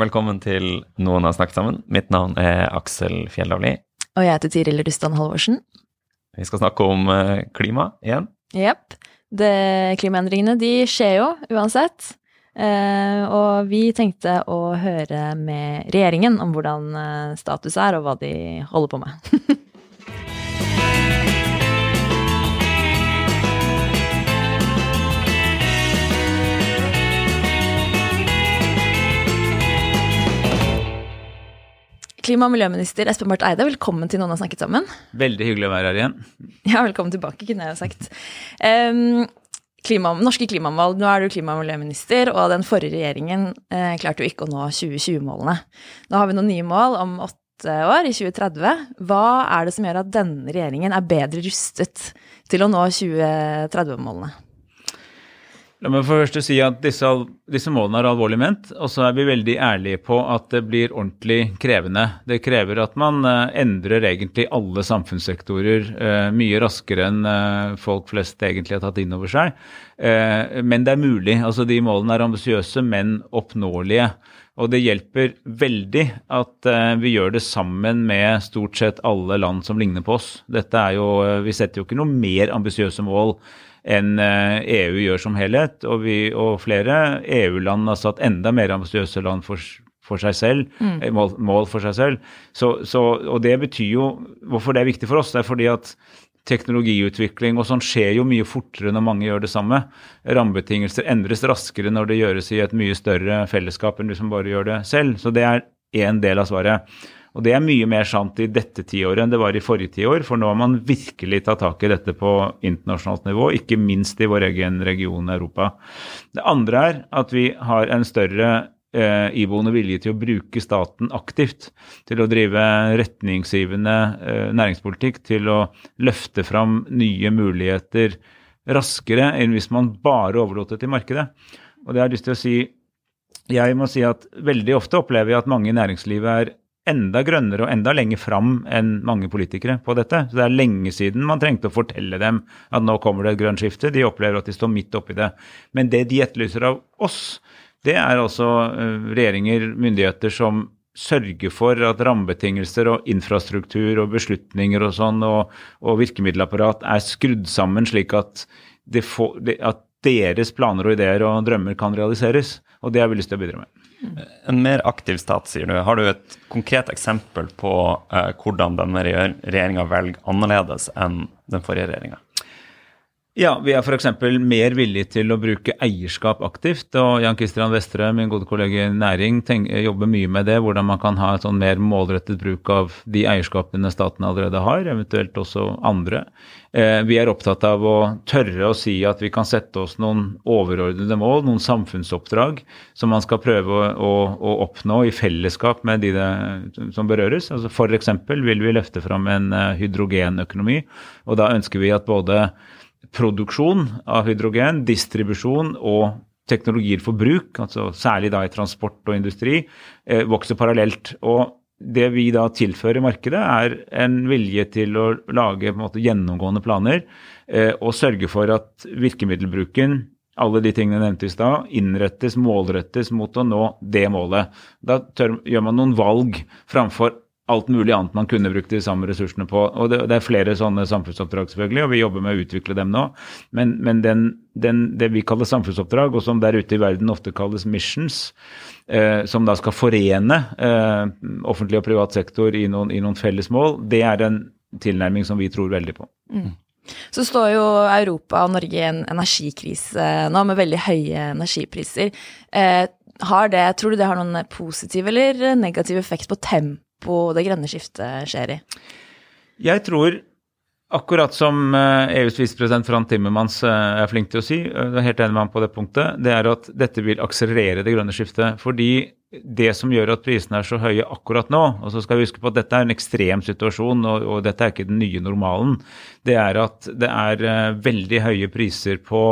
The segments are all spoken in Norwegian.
Og velkommen til Noen har snakket sammen. Mitt navn er Aksel Fjellavli. Og jeg heter Tiril Rustan Halvorsen. Vi skal snakke om eh, klima igjen. Jepp. Klimaendringene de skjer jo uansett. Eh, og vi tenkte å høre med regjeringen om hvordan eh, status er, og hva de holder på med. Klima- og miljøminister Espen Barth Eide, velkommen til Noen har snakket sammen. Veldig hyggelig å være her igjen. Ja, velkommen tilbake, kunne jeg jo sagt. Um, klima, norske klimamål. Nå er du klima- og miljøminister, og den forrige regjeringen eh, klarte jo ikke å nå 2020-målene. Nå har vi noen nye mål om åtte år, i 2030. Hva er det som gjør at denne regjeringen er bedre rustet til å nå 2030-målene? La meg først si at disse, disse, målene er alvorlig ment, og så er vi veldig ærlige på at det blir ordentlig krevende. Det krever at man uh, endrer egentlig alle samfunnssektorer uh, mye raskere enn uh, folk flest egentlig har tatt inn over seg. men det er mulig. Altså De målene er ambisiøse, men oppnåelige. Og det hjelper veldig at vi gjør det sammen med stort sett alle land som ligner på oss. Dette er jo, Vi setter jo ikke noe mer ambisiøse mål enn EU eh, e gjør som helhet. Og, vi, og flere EU-land har satt enda mer ambisiøse land for, for seg selv, mm. Eh, mål, mål, for seg selv. Så, så, og det betyr jo Hvorfor det er viktig for oss? Det er fordi at teknologiutvikling og sånn skjer jo mye fortere når mange gjør det samme. Rammebetingelser endres raskere når det gjøres i et mye større fellesskap enn hvis man bare gjør det selv. Så det er én del av svaret. Og det er mye mer sant i dette tiåret enn det var i forrige tiår, for nå har man virkelig tatt tak i dette på internasjonalt nivå, ikke minst i vår egen region Europa. Det andre er at vi har en større eh, iboende vilje til å bruke staten aktivt. Til å drive retningsgivende eh, næringspolitikk, til å løfte fram nye muligheter raskere enn hvis man bare overlot det til markedet. Og det har jeg lyst til å si jeg må si at Veldig ofte opplever jeg at mange i næringslivet er enda grønnere og enda lenger fram enn mange politikere på dette. Så Det er lenge siden man trengte å fortelle dem at nå kommer det et grønt skifte. De opplever at de står midt oppi det. Men det de etterlyser av oss, det er altså eh, regjeringer, myndigheter som sørger for at rammebetingelser og infrastruktur og beslutninger og sånn og, og virkemiddelapparat er skrudd sammen slik at, får, at deres planer og ideer og drømmer kan realiseres. Og det har vi lyst til å bidra med. En mer aktiv stat, sier du. Har du et konkret eksempel på eh, hvordan denne regjeringa velger annerledes enn den forrige regjeringa? Ja, vi er f.eks. mer villige til å bruke eierskap aktivt. Og Jan Kristian Vestre, min gode kollega i næring, tenker, jobber mye med det. Hvordan man kan ha et sånn mer målrettet bruk av de eierskapene staten allerede har, eventuelt også andre. Eh, vi er opptatt av å tørre å si at vi kan sette oss noen overordnede mål, noen samfunnsoppdrag, som man skal prøve å, å, å oppnå i fellesskap med de det, som berøres. Altså F.eks. vil vi løfte fram en uh, hydrogenøkonomi, og da ønsker vi at både produksjon av hydrogen, distribusjon og teknologier for bruk, altså særlig da i transport og industri, eh, vokser parallelt. Og det vi da tilfører markedet, er en vilje til å lage måte, gjennomgående planer eh, og sørge for at virkemiddelbruken alle de tingene nevntes, nevnte i innrettes, målrettes mot å nå det målet. Da tør, gjør man noen valg framfor alt mulig annet man kunne brukt de samme ressursene på. Og det, det, er flere sånne samfunnsoppdrag, selvfølgelig, og vi jobber med å utvikle dem nå. Men, men den, den, det vi kaller samfunnsoppdrag, og som der ute i verden ofte kalles missions, eh, som da skal forene eh, offentlig og privat sektor i noen, i noen, felles mål, det er en tilnærming som vi tror veldig på. Mm. Så står jo Europa og Norge i en energikrise nå, med veldig høye energipriser. Eh, har det, tror du det har noen positiv eller negativ effekt på tempoet tempo det grønne skiftet skjer i? Jeg tror akkurat som EUs visepresident Fran Timmermans er flink til å si, jeg er helt enig med ham på det punktet, det er at dette vil akselerere det grønne skiftet. Fordi det som gjør at prisene er så høye akkurat nå, og så skal vi huske på at dette er en ekstrem situasjon, og, og dette er ikke den nye normalen, det er at det er veldig høye priser på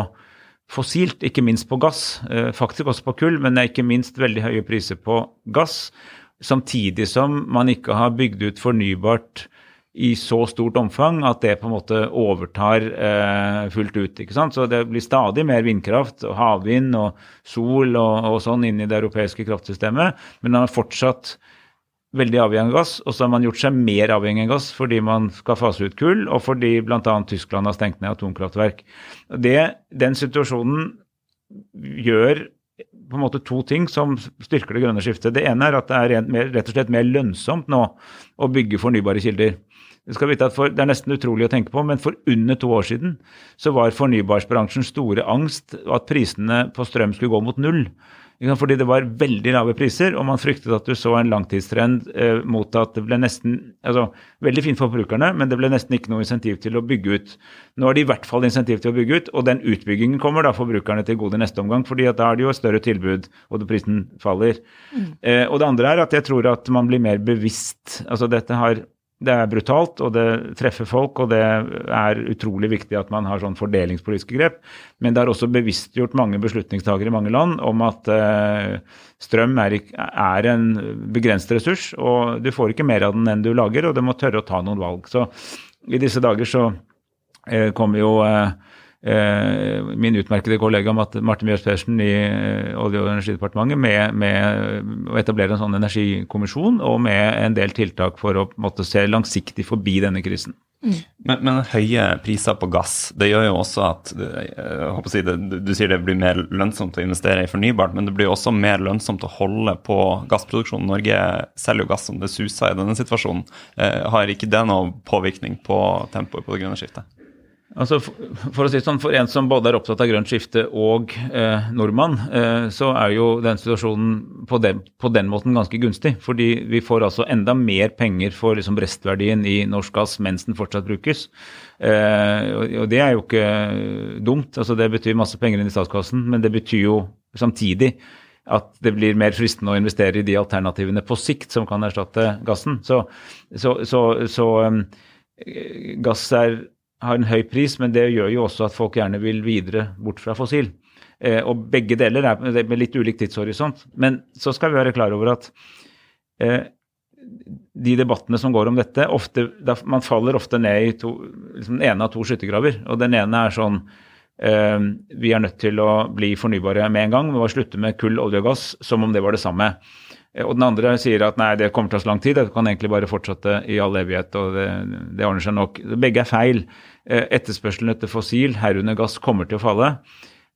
fossilt, ikke minst på gass. Faktisk også på kull, men det er ikke minst veldig høye priser på gass. Samtidig som man ikke har bygd ut fornybart i så stort omfang at det på en måte overtar eh, fullt ut. ikke sant? Så det blir stadig mer vindkraft og havvind og sol og, og sånn inn i det europeiske kraftsystemet. Men man er fortsatt veldig avhengig av gass, og så har man gjort seg mer avhengig av gass fordi man skal fase ut kull, og fordi bl.a. Tyskland har stengt ned atomkraftverk. Det, den situasjonen gjør på en måte to ting som styrker det grønne skiftet. Det ene er at det er rett og slett mer lønnsomt nå å bygge fornybare kilder. For, Det er nesten utrolig å tenke på, men for under to år siden så var fornybarsbransjens store angst at prisene på strøm skulle gå mot null. Fordi det var veldig lave priser, og man fryktet at du så en langtidstrend eh, mot at det ble nesten altså Veldig fint for forbrukerne, men det ble nesten ikke noe insentiv til å bygge ut. Nå er det i hvert fall insentiv til å bygge ut, og den utbyggingen kommer da forbrukerne til gode i neste omgang. fordi at da er det jo et større tilbud, og prisen faller. Mm. Eh, og det andre er at jeg tror at man blir mer bevisst. altså dette har det er brutalt, og det treffer folk, og det er utrolig viktig at man har sånn fordelingspolitiske grep. Men det har også bevisstgjort mange beslutningstakere i mange land om at eh, strøm er, en begrenset ressurs, og du får ikke mer av den enn du lager, og du må tørre å ta noen valg. Så i disse dager så eh, kommer jo Eh, min utmerkede kollega Martin Mjøs Persen i eh, Olje- og energidepartementet med, med, å etablere en sånn energikommisjon og med en del tiltak for å måtte, se langsiktig forbi denne krisen. Mm. Men, men, høye priser på gass det gjør jo også at eh, si det, Du sier det blir mer lønnsomt å investere i fornybart, men det blir også mer lønnsomt å holde på gassproduksjonen. Norge selger jo gass som det suser i denne situasjonen. Har ikke det noe påvirkning på tempoet på det grønne skiftet? Altså for, for, å si sånn, for en som både er opptatt av grønt skifte og eh, nordmann, eh, så er jo den situasjonen på den, på den, måten ganske gunstig. Fordi vi får altså enda mer penger for liksom restverdien i norsk gass mens den fortsatt brukes. Eh, og, og, det er jo ikke dumt. altså Det betyr masse penger inn i statskassen, men det betyr jo samtidig at det blir mer fristende å investere i de alternativene på sikt som kan erstatte gassen. Så, så, så, så um, gass er har en høy pris, men det gjør jo også at folk gjerne vil videre bort fra fossil. Eh, og begge deler er med litt ulik tidshorisont. Men så skal vi være klar over at eh, de debattene som går om dette, ofte, man faller ofte ned i to, liksom den ene av to skyttergraver. Og den ene er sånn eh, Vi er nødt til å bli fornybare med en gang. Vi må slutte med kull, olje og gass som om det var det samme. Eh, og den andre sier at nei, det kommer til å ta så lang tid, det kan egentlig bare fortsette i all evighet. og det, det ordner seg nok. Begge er feil. Eh, etterspørselen etter fossil, herunder gass, kommer til å falle,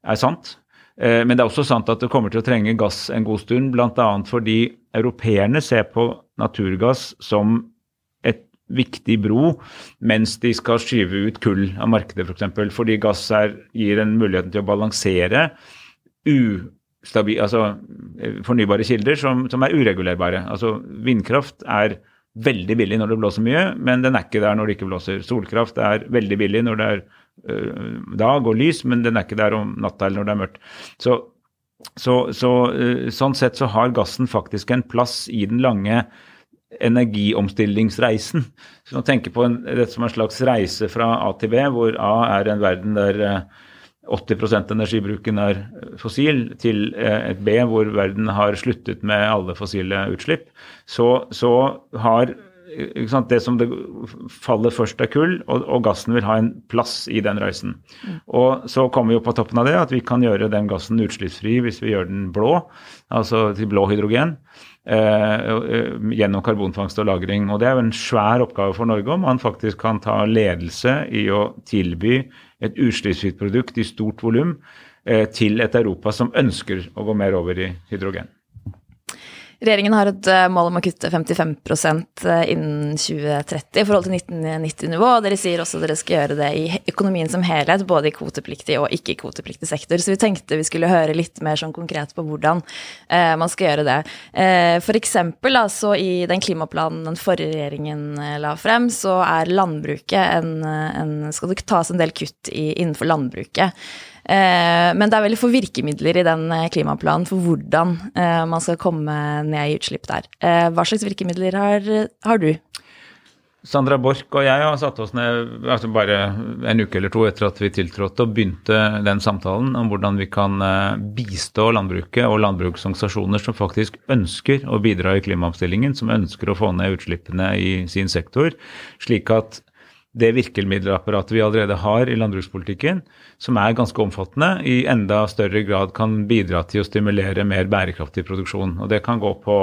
er sant. Eh, men det er også sant at det kommer til å trenge gass en god stund, bl.a. fordi europeerne ser på naturgass som et viktig bro, mens de skal skyve ut kull av markedet, f.eks. For fordi gass er, gir en mulighet til å balansere ustabil, altså fornybare kilder som, som, er uregulerbare. Altså Vindkraft er veldig billig når det blåser mye, men den er ikke der når det ikke blåser. Solkraft er veldig billig når det er øh, dag og lys, men den er ikke der om natta eller når det er mørkt. Så, så, så øh, sånn sett så har gassen faktisk en plass i den lange energiomstillingsreisen. Så man tenker på en, dette som en slags reise fra A til B, hvor A er en verden der øh, 80 av energibruken er fossil, til eh, et B hvor verden har sluttet med alle fossile utslipp, så, så har sant, det som det faller først er kull, og, og, gassen vil ha en plass i den reisen. Og så kommer vi jo på toppen av det at vi kan gjøre den gassen utslippsfri hvis vi gjør den blå, altså til blå hydrogen. Eh, eh, gjennom karbonfangst og -lagring. Og Det er jo en svær oppgave for Norge om man faktisk kan ta ledelse i å tilby et utslippsfritt produkt i stort volum eh, til et Europa som ønsker å gå mer over i hydrogen. Regjeringen har et eh, mål om å kutte 55 eh, innen 2030 i forhold til 1990-nivå. og Dere sier også at dere skal gjøre det i økonomien som helhet, både i kvotepliktig og ikke-kvotepliktig sektor. Så vi tenkte vi skulle høre litt mer sånn konkret på hvordan eh, man skal gjøre det. Eh, for eksempel altså, i den klimaplanen den forrige regjeringen eh, la frem, så er landbruket en, en Skal det tas en del kutt i, innenfor landbruket. Eh, men det er veldig få virkemidler i den eh, klimaplanen for hvordan eh, man skal komme ned i utslipp der. Hva slags virkemidler har, har du? Sandra Borch og jeg har satt oss ned altså bare en uke eller to etter at vi tiltrådte og begynte den samtalen om hvordan vi kan bistå landbruket og landbruksorganisasjoner som faktisk ønsker å bidra i klimaomstillingen, som ønsker å få ned utslippene i sin sektor, slik at det virkemiddelapparatet vi allerede har i landbrukspolitikken, som er ganske omfattende, i enda større grad kan bidra til å stimulere mer bærekraftig produksjon. Og Det kan gå på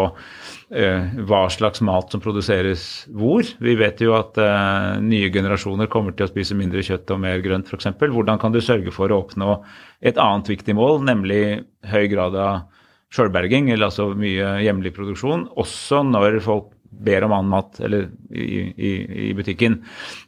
eh, hva slags mat som produseres hvor. Vi vet jo at eh, nye generasjoner kommer til å spise mindre kjøtt og mer grønt f.eks. Hvordan kan du sørge for å oppnå et annet viktig mål, nemlig høy grad av sjølberging, eller altså mye hjemlig produksjon, også når folk ber om annen mat eller i, i, i butikken.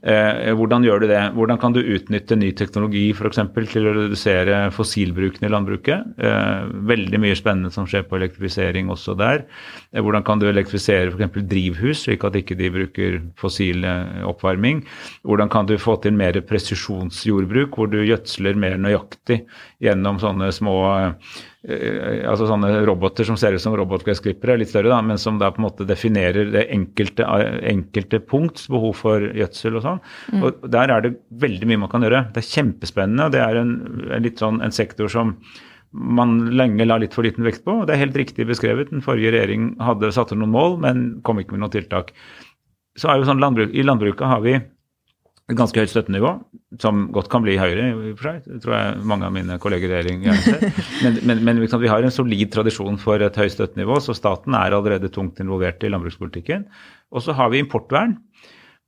Eh, hvordan gjør du det? Hvordan kan du utnytte ny teknologi f.eks. til å redusere fossilbruken i landbruket? Eh, veldig mye spennende som skjer på elektrifisering også der. Eh, hvordan kan du elektrifisere f.eks. drivhus, slik at ikke de bruker fossil eh, oppvarming? Hvordan kan du få til mer presisjonsjordbruk, hvor du gjødsler mer nøyaktig gjennom sånne små eh, Eh, altså sånne roboter som ser ut som robotgressklippere, litt større, da, men som da på en måte definerer det enkelte, enkelte punkts behov for gjødsel og sånn. Mm. Og Der er det veldig mye man kan gjøre. Det er kjempespennende. og Det er en, en, litt sånn, en sektor som man lenge la litt for liten vekt på. og Det er helt riktig beskrevet. Den forrige regjering hadde satt noen mål, men kom ikke med noen tiltak. Så er jo sånn landbruk, I landbruket har vi et ganske høyt støttenivå, som godt kan bli høyere, i og for seg. Det tror jeg mange av mine kolleger i regjering gjerne ser. Men, men, men liksom, vi har en solid tradisjon for et høyt støttenivå, så staten er allerede tungt involvert i landbrukspolitikken. Og så har vi importvern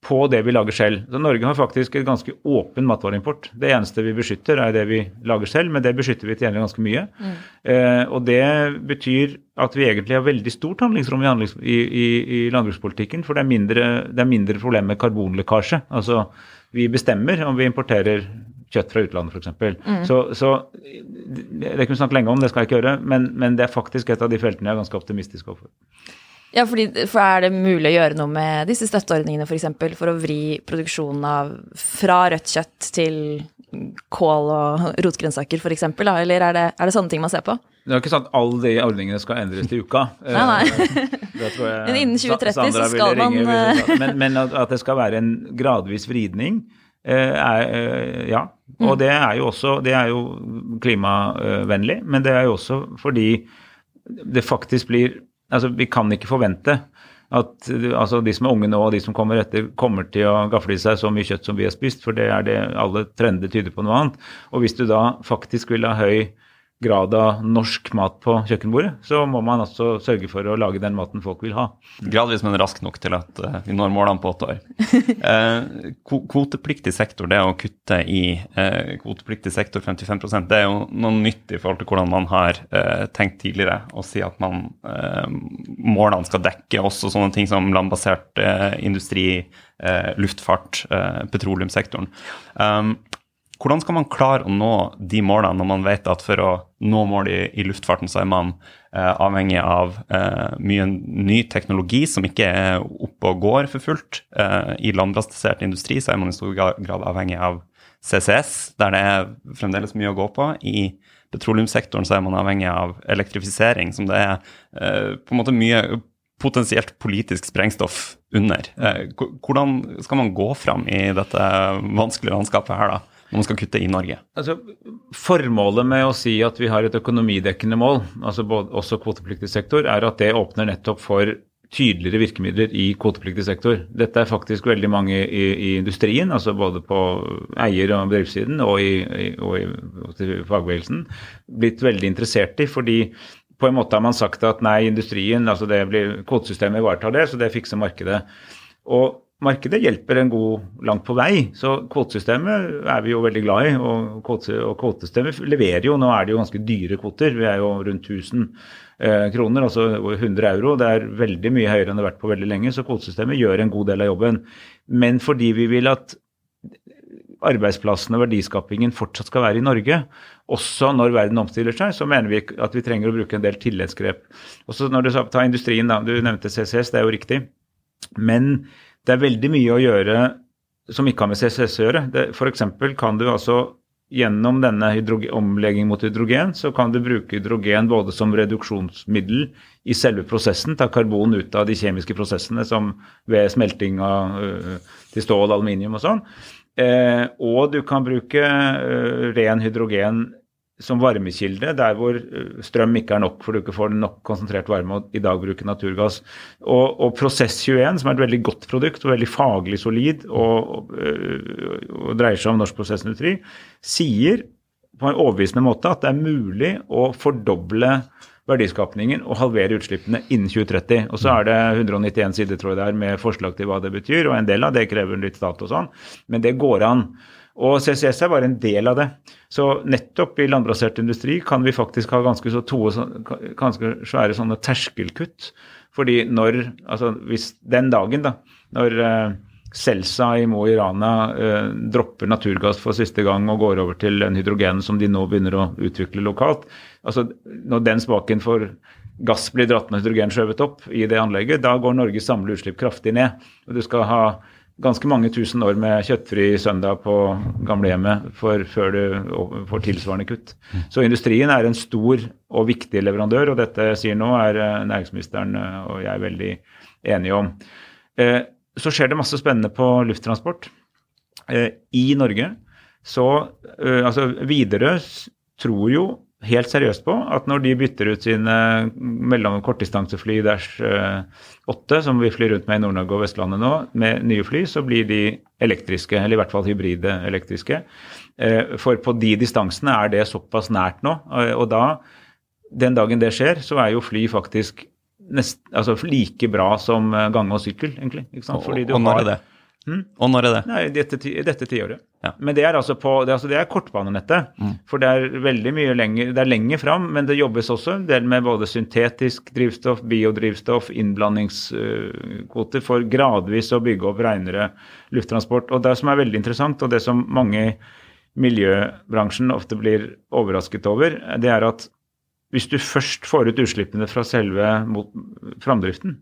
på det vi lager selv. Så Norge har faktisk et ganske åpen matvareimport. Det eneste vi beskytter, er det vi lager selv, men det beskytter vi til gjengjeld ganske mye. Mm. Eh, og det betyr at vi egentlig har veldig stort handlingsrom i, i, i, landbrukspolitikken, for det er mindre, det er mindre problem med karbonlekkasje. Altså vi bestemmer om vi importerer kjøtt fra utlandet f.eks. Mm. Så, så det kunne vi snakke lenge om, det skal jeg ikke gjøre, men, men, det er faktisk et av de feltene jeg er ganske optimistisk overfor. Ja, fordi, for Er det mulig å gjøre noe med disse støtteordningene f.eks. For, for å vri produksjonen av fra rødt kjøtt til kål og rotgrønnsaker f.eks., eller er det, er det sånne ting man ser på? Det er ikke sant at alle de ordningene skal endres til uka. nei, nei. men innen 2030 så skal man ringe, eh, men, men, at det skal være en gradvis vridning, eh, er, eh, ja. Og mm. det er jo også det er jo klimavennlig, men det er jo også fordi det faktisk blir Altså, vi kan ikke forvente at altså, de som er unge nå og de som kommer etter, kommer til å gafle i seg så mye kjøtt som vi har spist, for det er det alle trender tyder på noe annet. Og hvis du da faktisk vil ha høy grad av norsk mat på kjøkkenbordet, så må man altså sørge for å lage den maten folk vil ha. Gradvis, men raskt nok til at uh, vi når målene på åtte år. Uh, kvotepliktig sektor, det å kutte i uh, kvotepliktig sektor 55% det er jo noe nytt i forhold til hvordan man har tenkt tidligere. Å si at man, målene skal dekke også sånne ting som landbasert industri, luftfart, petroleumssektoren. Um, hvordan skal man klare å nå de målene når man vet at for å nå mål i, i luftfarten, så er man eh, avhengig av eh, mye ny teknologi som ikke er oppe og går for fullt. Eh, I landbasert industri så er man i stor grad avhengig av CCS, der det er fremdeles mye å gå på. I petroleumssektoren så er man avhengig av elektrifisering, som det er eh, på en måte mye potensielt politisk sprengstoff under. Eh, hvordan skal man gå fram i dette vanskelige landskapet her, da? Når man skal kutte i Norge? Altså, formålet med å si at vi har et økonomidekkende mål, altså både, også kvotepliktig sektor, er at det åpner nettopp for tydeligere virkemidler i kvotepliktig sektor. Dette er faktisk veldig mange i, i industrien, altså både på eier- og bedriftssiden og i, i, i fagbevegelsen, blitt veldig interessert i. fordi på en måte har man sagt at nei, industrien, altså det blir, kvotesystemet ivaretar det, så det fikser markedet. Og markedet hjelper en god langt på vei. Så kvotesystemet er vi jo veldig glad i. Og, kvote, og kvotesystemet leverer jo, nå er det jo ganske dyre kvoter. Vi er jo rundt 1000 eh, kroner, altså 100 euro. Det er veldig mye høyere enn det har vært på veldig lenge, så kvotesystemet gjør en god del av jobben. Men fordi vi vil at arbeidsplassene og verdiskapingen fortsatt skal være i Norge, også når verden omstiller seg, så mener vi at vi trenger å bruke en del tilleggsgrep. Også når du tar industrien, da, du nevnte CCS, det er jo riktig. Men det er veldig mye å gjøre som ikke har med CCS å gjøre. F.eks. kan du altså gjennom denne omleggingen mot hydrogen, så kan du bruke hydrogen både som reduksjonsmiddel i selve prosessen, ta karbon ut av de kjemiske prosessene som ved smelting av, uh, til stål, aluminium og sånn. Eh, og du kan bruke uh, ren hydrogen som varmekilde der hvor eh, strøm ikke er nok, for du ikke får nok konsentrert varme og i dag bruker naturgass. Og, og Prosess21, som er et veldig godt produkt og veldig faglig solid og, og, eh, og dreier seg om norsk prosessindustri, sier på en overbevisende måte at det er mulig å fordoble verdiskapningen og halvere utslippene innen 2030. Og så er det 191 sider tror jeg det er, med forslag til hva det betyr, og en del av det krever litt stat og sånn, men det går an. Og CCS er bare en del av det. Så nettopp i landbasert industri kan vi faktisk ha ganske, så to, ganske svære sånne terskelkutt. Fordi når, altså hvis den dagen, da, når uh, Celsa i Mo i Rana uh, dropper naturgass for siste gang og går over til den hydrogenen som de nå begynner å utvikle lokalt, altså når den spaken for gass blir dratt med hydrogen skjøvet opp i det anlegget, da går Norges samlede utslipp kraftig ned. Og du skal ha ganske mange tusen år med kjøttfri søndag på gamlehjemmet før du får tilsvarende kutt. Så industrien er en stor og viktig leverandør, og dette sier nå er eh, næringsministeren eh, og jeg veldig enige om. Eh, så skjer det masse spennende på lufttransport i Norge. Så altså Widerøe tror jo helt seriøst på at når de bytter ut sine mellom og kortdistansefly Dash 8, som vi flyr rundt med i Nord-Norge og Vestlandet nå, med nye fly, så blir de elektriske, eller i hvert fall hybride elektriske. Eh, for på de distansene er det såpass nært nå. Eh, og da, den dagen det skjer, så er jo fly faktisk nest, altså like bra som eh, gange og sykkel, egentlig. Og, og når er det? Hmm? Og når er det? Nei, dette, dette tiåret. Ja. Men det er altså på, det, altså det er kortbanenettet. Mm. For det er veldig mye lenger, det er lenger fram, men det jobbes også en del med både syntetisk drivstoff, biodrivstoff, innblandingskvoter for gradvis å bygge opp renere lufttransport. Og det som er veldig interessant, og det som mange i miljøbransjen ofte blir overrasket over, det er at hvis du først får ut utslippene fra selve framdriften,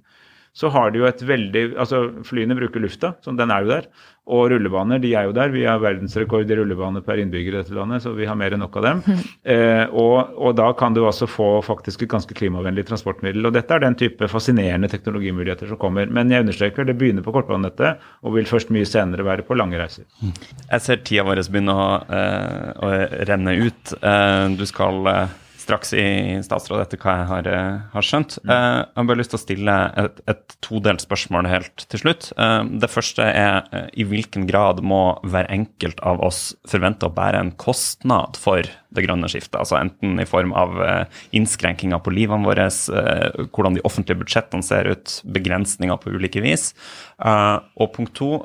så har de jo et veldig Altså, flyene bruker lufta, så den er jo der. Og rullebaner, de er jo der. Vi har verdensrekord i rullebaner per innbygger i dette landet, så vi har mer enn nok av dem. Eh, og, og, da kan du altså få faktisk et ganske klimavennlig transportmiddel. Og dette er den type fascinerende teknologimuligheter som kommer. Men jeg understreker, det begynner på kortbanenettet og vil først mye senere være på lange reiser. Jeg ser tida vår begynne å, eh, å renne ut. Eh, du skal eh, straks i statsråd etter hva jeg har, eh, har skjønt. Mm. Eh, jeg har bare lyst til å stille et, et todelt spørsmål helt til slutt. Eh, det første er i hvilken grad må hver enkelt av oss forvente å bære en kostnad for det grønne skiftet? Altså enten i form av innskrenkinger på livene våre, hvordan de offentlige budsjettene ser ut, begrensninger på ulike vis. Og punkt to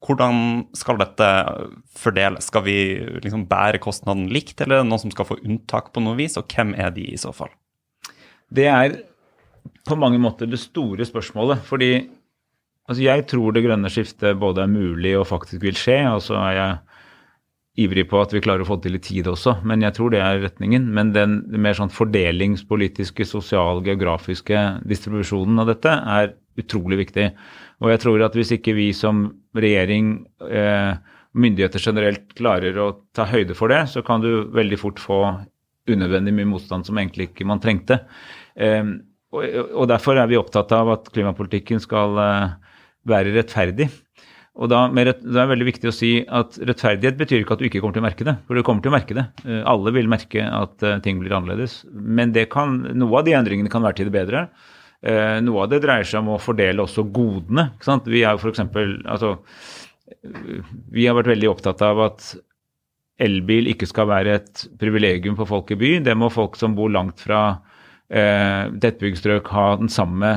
hvordan skal dette fordeles? Skal vi liksom bære kostnaden likt, eller er det noen som skal få unntak på noe vis, og hvem er de i så fall? Det er på mange måter det store spørsmålet. fordi altså jeg tror det grønne skiftet både er mulig og faktisk vil skje. og så er jeg ivrig på at vi klarer å få det til i tide også, men jeg tror det er retningen. Men den mer sånn fordelingspolitiske, sosial, geografiske distribusjonen av dette er utrolig viktig. Og jeg tror at hvis ikke vi som regjering, eh, myndigheter generelt, klarer å ta høyde for det, så kan du veldig fort få unødvendig mye motstand som egentlig ikke man trengte. Eh, og, og, derfor er vi opptatt av at klimapolitikken skal eh, være rettferdig. Og da, det er veldig viktig å si at Rettferdighet betyr ikke at du ikke kommer til å merke det. For du kommer til å merke det. Eh, alle vil merke at eh, ting blir annerledes. Men kan, noe av de endringene kan være til det bedre. Eh, noe av det dreier seg om å fordele også godene. Vi er jo eksempel, altså, vi har vært veldig opptatt av at elbil ikke skal være et privilegium for folk i by. Det må folk som bor langt fra eh, tettbygd ha den samme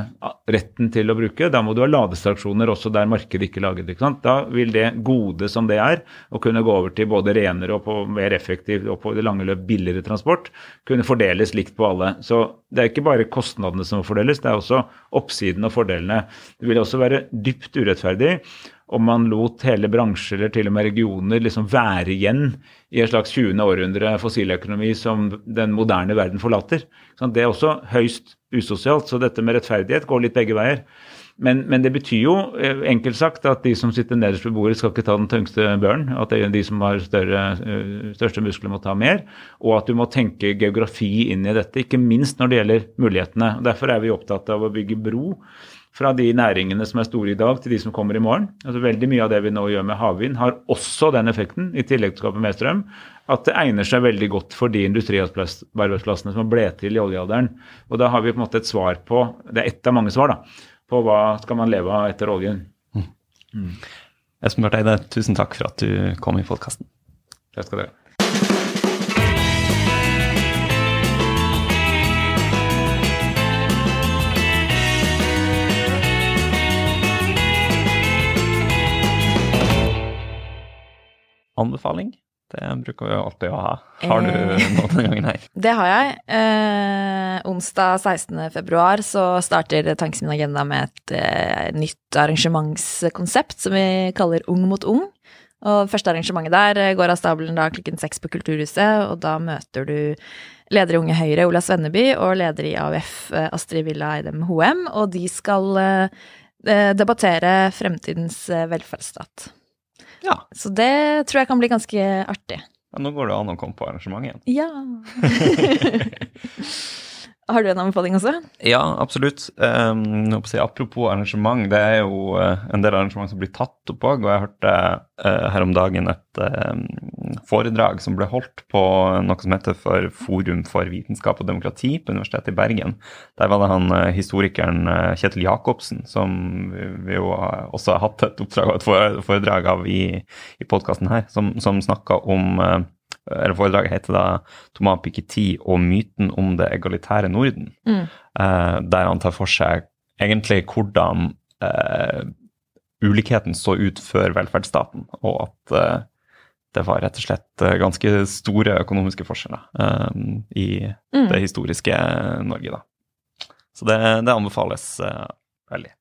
retten til å bruke. Da må du ha ladestasjoner også der markedet ikke lager det. Da vil det gode som det er, å kunne gå over til både renere og på mer effektiv og på det lange løp billigere transport, kunne fordeles likt på alle. Så det er ikke bare kostnadene som må fordeles, det er også oppsiden og fordelene. Det vil også være dypt urettferdig om man lot hele bransjer eller til og med regioner liksom være igjen i et slags 20. århundre fossiløkonomi som den moderne verden forlater. Det er også høyst usosialt, så dette med rettferdighet går litt begge veier. Men, men, det betyr jo eh, enkelt sagt at de som sitter nederst ved bordet, skal ikke ta den tyngste børen. At det er de som har større, eh, største muskler, må ta mer. Og at du må tenke geografi inn i dette, ikke minst når det gjelder mulighetene. Derfor er vi opptatt av å bygge bro fra de næringene som er store i dag, til de som kommer i morgen. Altså Veldig mye av det vi nå gjør med havvind, har også den effekten, i tillegg til å skape mer strøm, at det egner seg veldig godt for de industriarbeidsplassene som ble til i oljealderen. Og da har vi på en måte et svar på Det er ett av mange svar, da. På hva skal man leve av etter oljen. Mm. Mm. Espen Barth Eide, tusen takk for at du kom i podkasten. Takk skal dere ha. Anbefaling? Det bruker vi alltid å ha. Har du eh, noe denne gangen her? Det har jeg. Eh, onsdag 16. februar så starter Tankes min agenda med et eh, nytt arrangementskonsept som vi kaller Ung mot ung. Og første arrangementet der eh, går av stabelen da klokken seks på Kulturhuset, og da møter du leder i Unge Høyre, Ola Svenneby, og leder i AUF, eh, Astrid Villa Eidem Hoem, og de skal eh, debattere fremtidens velferdsstat. Ja. Så det tror jeg kan bli ganske artig. Ja, nå går det an å komme på arrangementet igjen. Ja. Har du en anbefaling også? Ja, absolutt. Um, apropos arrangement, det er jo uh, en del arrangement som blir tatt opp òg. Og jeg hørte uh, her om dagen et uh, foredrag som ble holdt på noe som heter for Forum for vitenskap og demokrati på Universitetet i Bergen. Der var det han historikeren Kjetil Jacobsen, som vi, jo også har hatt et oppdrag og et foredrag av i, i podkasten her, som, som snakka om eller Foredraget heter da 'Thomas Piketty og myten om det egalitære Norden'. Mm. Eh, der han tar for seg egentlig hvordan eh, ulikheten så ut før velferdsstaten, og at eh, det var rett og slett ganske store økonomiske forskjeller eh, i mm. det historiske Norge. da. Så det, det anbefales uh, veldig.